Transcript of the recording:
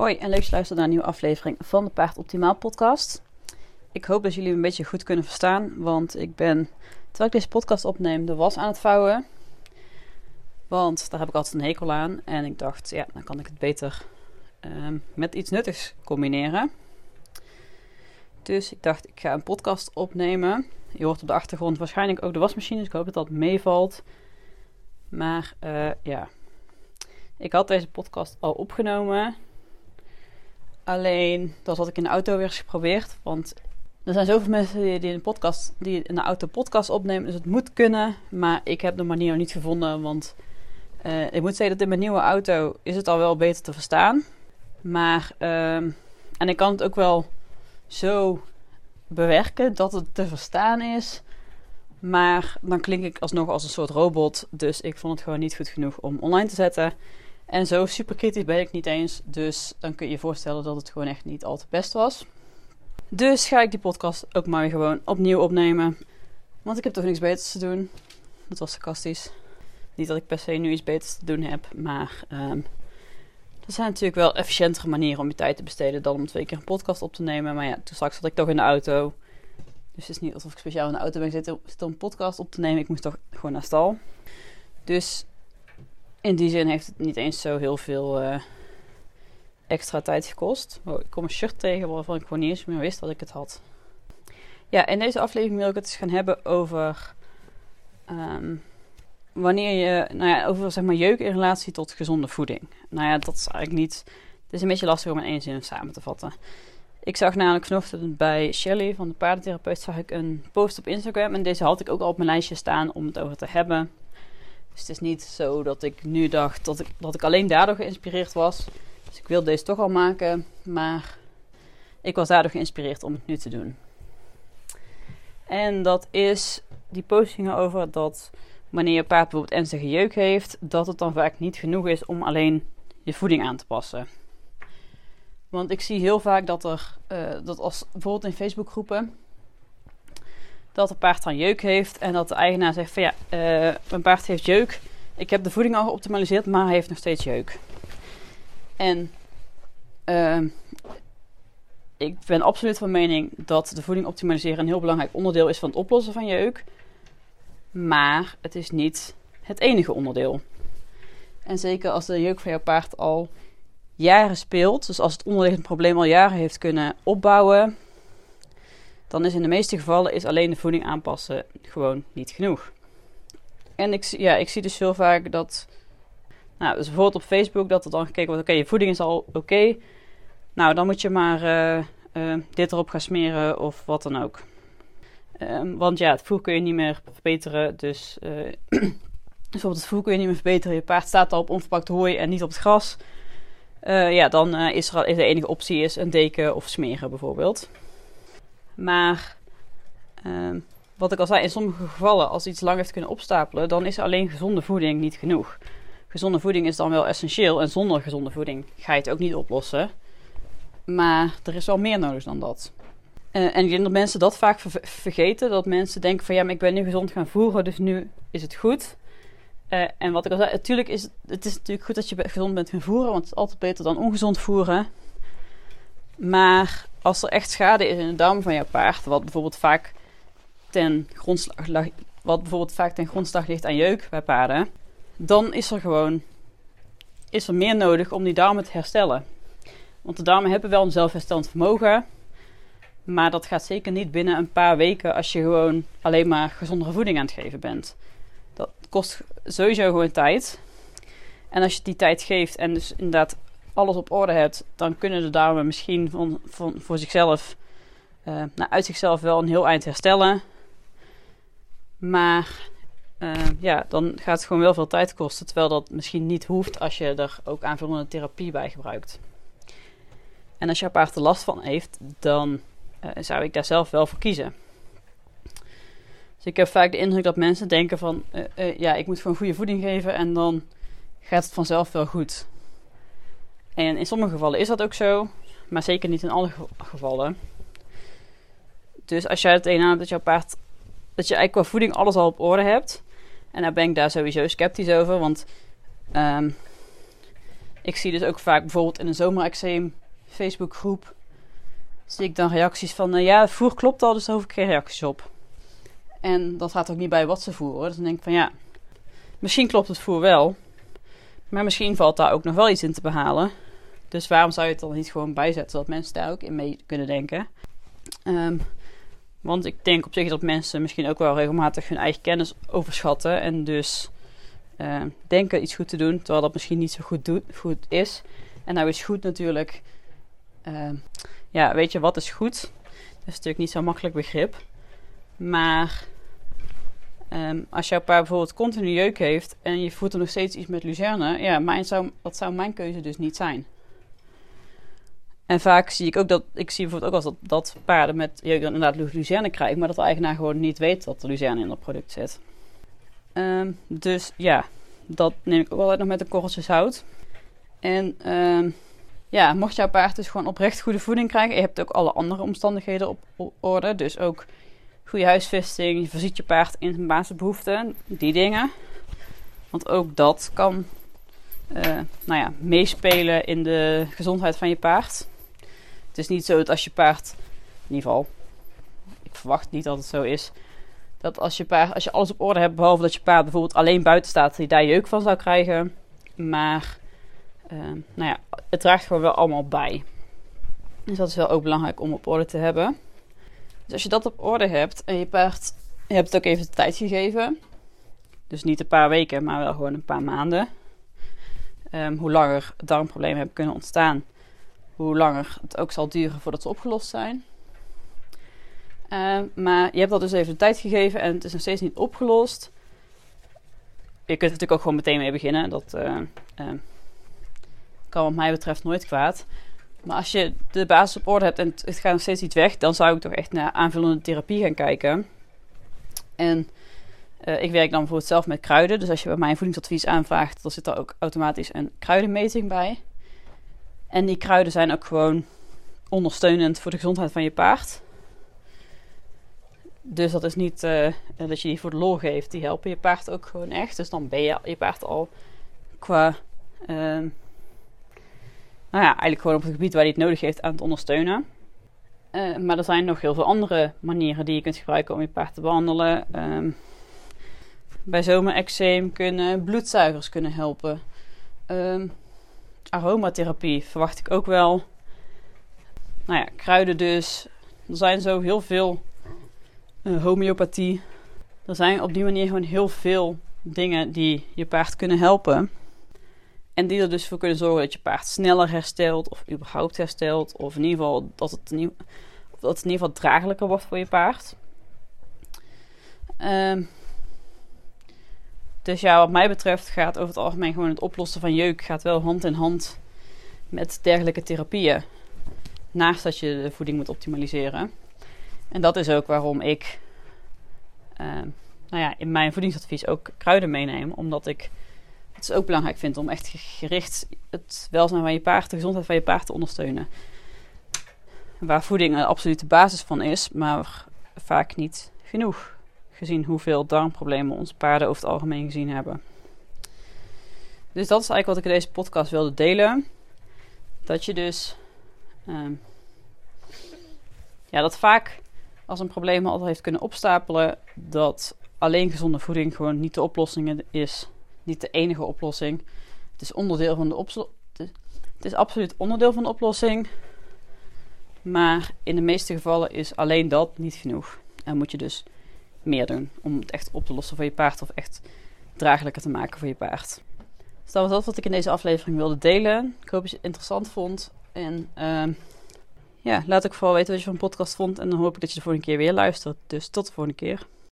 Hoi en leuk luisteren naar een nieuwe aflevering van de Paard Optimaal podcast. Ik hoop dat jullie een beetje goed kunnen verstaan, want ik ben, terwijl ik deze podcast opneem, de was aan het vouwen. Want daar heb ik altijd een hekel aan en ik dacht, ja, dan kan ik het beter ehm, met iets nuttigs combineren. Dus ik dacht, ik ga een podcast opnemen. Je hoort op de achtergrond waarschijnlijk ook de wasmachine, dus ik hoop dat dat meevalt. Maar uh, ja, ik had deze podcast al opgenomen. Alleen, dat had ik in de auto weer geprobeerd. Want er zijn zoveel mensen die, in, podcast, die de auto podcast opnemen. Dus het moet kunnen. Maar ik heb de manier niet gevonden. Want uh, ik moet zeggen dat in mijn nieuwe auto is het al wel beter te verstaan. Maar, uh, en ik kan het ook wel zo bewerken dat het te verstaan is. Maar dan klink ik alsnog als een soort robot. Dus ik vond het gewoon niet goed genoeg om online te zetten. En zo super kritisch ben ik niet eens. Dus dan kun je je voorstellen dat het gewoon echt niet al te best was. Dus ga ik die podcast ook maar weer gewoon opnieuw opnemen. Want ik heb toch niks beters te doen. Dat was sarcastisch. Niet dat ik per se nu iets beters te doen heb. Maar um, er zijn natuurlijk wel efficiëntere manieren om je tijd te besteden dan om twee keer een podcast op te nemen. Maar ja, toen straks zat ik toch in de auto. Dus het is niet alsof ik speciaal in de auto ben zitten om een podcast op te nemen. Ik moest toch gewoon naar stal. Dus in die zin heeft het niet eens zo heel veel uh, extra tijd gekost. Oh, ik kom een shirt tegen waarvan ik gewoon niet eens meer wist dat ik het had. Ja, in deze aflevering wil ik het eens gaan hebben over um, wanneer je, nou ja, over zeg maar jeuk in relatie tot gezonde voeding. Nou ja, dat is eigenlijk niet, het is een beetje lastig om in één zin samen te vatten. Ik zag namelijk vanochtend bij Shelly van de paardentherapeut zag ik een post op Instagram en deze had ik ook al op mijn lijstje staan om het over te hebben. Dus het is niet zo dat ik nu dacht dat ik, dat ik alleen daardoor geïnspireerd was. Dus ik wilde deze toch al maken, maar ik was daardoor geïnspireerd om het nu te doen. En dat is die postingen over dat wanneer je paard bijvoorbeeld ernstige jeuk heeft, dat het dan vaak niet genoeg is om alleen je voeding aan te passen. Want ik zie heel vaak dat er, uh, dat als bijvoorbeeld in Facebookgroepen, dat een paard dan jeuk heeft en dat de eigenaar zegt van ja, mijn paard heeft jeuk. Ik heb de voeding al geoptimaliseerd, maar hij heeft nog steeds jeuk. En uh, ik ben absoluut van mening dat de voeding optimaliseren een heel belangrijk onderdeel is van het oplossen van jeuk. Maar het is niet het enige onderdeel. En zeker als de jeuk van jouw paard al jaren speelt, dus als het onderliggend probleem al jaren heeft kunnen opbouwen, dan is in de meeste gevallen is alleen de voeding aanpassen gewoon niet genoeg. En ik, ja, ik zie dus heel vaak dat, nou, dus bijvoorbeeld op Facebook, dat er dan gekeken wordt: oké, je voeding is al oké. Nou, dan moet je maar uh, uh, dit erop gaan smeren of wat dan ook. Um, want ja, het voer kun je niet meer verbeteren. Dus uh, bijvoorbeeld het voer kun je niet meer verbeteren. Je paard staat al op onverpakt hooi en niet op het gras. ja, dan is, er, is de enige optie is een deken of smeren bijvoorbeeld. Maar uh, wat ik al zei, in sommige gevallen, als iets lang heeft kunnen opstapelen, dan is alleen gezonde voeding niet genoeg. Gezonde voeding is dan wel essentieel en zonder gezonde voeding ga je het ook niet oplossen. Maar er is wel meer nodig dan dat. Uh, en ik denk dat mensen dat vaak ver vergeten. Dat mensen denken van ja, maar ik ben nu gezond gaan voeren, dus nu is het goed. Uh, en wat ik al zei, natuurlijk is het, het is natuurlijk goed dat je gezond bent gaan voeren, want het is altijd beter dan ongezond voeren. Maar als er echt schade is in de darm van jouw paard, wat bijvoorbeeld vaak ten grondslag, wat bijvoorbeeld vaak ten grondslag ligt aan jeuk bij paarden, dan is er gewoon is er meer nodig om die darmen te herstellen. Want de darmen hebben wel een zelfherstellend vermogen, maar dat gaat zeker niet binnen een paar weken als je gewoon alleen maar gezondere voeding aan het geven bent. Dat kost sowieso gewoon tijd. En als je die tijd geeft en dus inderdaad alles op orde hebt, dan kunnen de darmen misschien van, voor zichzelf, uh, nou, uit zichzelf wel een heel eind herstellen. Maar uh, ja, dan gaat het gewoon wel veel tijd kosten. Terwijl dat misschien niet hoeft als je er ook aanvullende therapie bij gebruikt. En als jouw paard er last van heeft, dan uh, zou ik daar zelf wel voor kiezen. Dus ik heb vaak de indruk dat mensen denken van, ja, ik moet gewoon goede voeding geven en dan gaat het vanzelf wel goed. En in sommige gevallen is dat ook zo, maar zeker niet in alle gevallen. Dus als jij het een aan dat jouw paard, dat je eigenlijk qua voeding alles al op orde hebt, en daar ben ik daar sowieso sceptisch over, want um, ik zie dus ook vaak bijvoorbeeld in een zomerexeem Facebookgroep. Zie ik dan reacties van, uh, ja, voer klopt al, dus daar hoef ik geen reacties op. En dat gaat ook niet bij wat ze voeren. Dus dan denk ik van ja, misschien klopt het voer wel. Maar misschien valt daar ook nog wel iets in te behalen. Dus waarom zou je het dan niet gewoon bijzetten, zodat mensen daar ook in mee kunnen denken? Ehm, want ik denk op zich dat mensen misschien ook wel regelmatig hun eigen kennis overschatten. En dus uh, denken iets goed te doen, terwijl dat misschien niet zo goed, goed is. En nou is goed natuurlijk. Uh, ja, weet je, wat is goed? Dat is natuurlijk niet zo'n makkelijk begrip. Maar um, als jouw paard bijvoorbeeld continu jeuk heeft en je voert er nog steeds iets met luzerne, ja, mijn zou, dat zou mijn keuze dus niet zijn. En vaak zie ik ook dat, ik zie bijvoorbeeld ook als dat, dat paarden met jeuk dan inderdaad luzerne krijgen, maar dat de eigenaar gewoon niet weet dat er luzerne in dat product zit. Um, dus ja, dat neem ik ook altijd nog met een korreltje zout. En um, ja, mocht jouw paard dus gewoon oprecht goede voeding krijgen, je hebt ook alle andere omstandigheden op orde, dus ook goede huisvesting, je voorziet je paard in zijn basisbehoeften, die dingen. Want ook dat kan uh, nou ja, meespelen in de gezondheid van je paard. Het is niet zo dat als je paard, in ieder geval, ik verwacht niet dat het zo is, dat als je, als je alles op orde hebt, behalve dat je paard bijvoorbeeld alleen buiten staat, die daar jeuk van zou krijgen. Maar uh, nou ja, het draagt gewoon wel allemaal bij. Dus dat is wel ook belangrijk om op orde te hebben. Dus als je dat op orde hebt en je paard, je hebt het ook even de tijd gegeven. Dus niet een paar weken, maar wel gewoon een paar maanden. Um, hoe langer darmproblemen hebben kunnen ontstaan, hoe langer het ook zal duren voordat ze opgelost zijn. Um, maar je hebt dat dus even de tijd gegeven en het is nog steeds niet opgelost. Je kunt er natuurlijk ook gewoon meteen mee beginnen. Dat uh, uh, kan wat mij betreft nooit kwaad. Maar als je de basis orde hebt en het gaat nog steeds niet weg, dan zou ik toch echt naar aanvullende therapie gaan kijken. En uh, ik werk dan bijvoorbeeld zelf met kruiden. Dus als je bij mij een voedingsadvies aanvraagt, dan zit er ook automatisch een kruidenmeting bij. En die kruiden zijn ook gewoon ondersteunend voor de gezondheid van je paard. Dus dat is niet uh, dat je die voor de lol geeft. Die helpen je paard ook gewoon echt. Dus dan ben je je paard al qua uh, nou ja, eigenlijk gewoon op het gebied waar hij het nodig heeft aan het ondersteunen. Uh, maar er zijn nog heel veel andere manieren die je kunt gebruiken om je paard te behandelen. Um, bij zomerexeem kunnen bloedzuigers kunnen helpen. Um, aromatherapie verwacht ik ook wel. Nou ja, kruiden dus. Er zijn zo heel veel uh, homeopathie. Er zijn op die manier gewoon heel veel dingen die je paard kunnen helpen. En die er dus voor kunnen zorgen dat je paard sneller herstelt, of überhaupt herstelt, of in ieder geval dat het, in, dat in ieder geval draaglijker wordt voor je paard. Um, dus ja, wat mij betreft gaat over het algemeen gewoon het oplossen van jeuk gaat wel hand in hand met dergelijke therapieën. Naast dat je de voeding moet optimaliseren. En dat is ook waarom ik uh, nou ja, in mijn voedingsadvies ook kruiden meeneem. Omdat ik het is ook belangrijk vind om echt gericht het welzijn van je paard, de gezondheid van je paard te ondersteunen. Waar voeding een absolute basis van is, maar vaak niet genoeg. Gezien hoeveel darmproblemen onze paarden over het algemeen gezien hebben. Dus dat is eigenlijk wat ik in deze podcast wilde delen. Dat je dus. Uh, ja, dat vaak als een probleem altijd heeft kunnen opstapelen. Dat alleen gezonde voeding gewoon niet de oplossing is niet de enige oplossing. Het is onderdeel van de oplossing. Het is absoluut onderdeel van de oplossing. Maar in de meeste gevallen is alleen dat niet genoeg. En moet je dus meer doen om het echt op te lossen voor je paard of echt draaglijker te maken voor je paard. Dus dat was dat wat ik in deze aflevering wilde delen. Ik hoop dat je het interessant vond. En uh, ja, laat ik vooral weten wat je van de podcast vond. En dan hoop ik dat je de volgende keer weer luistert. Dus tot de volgende keer.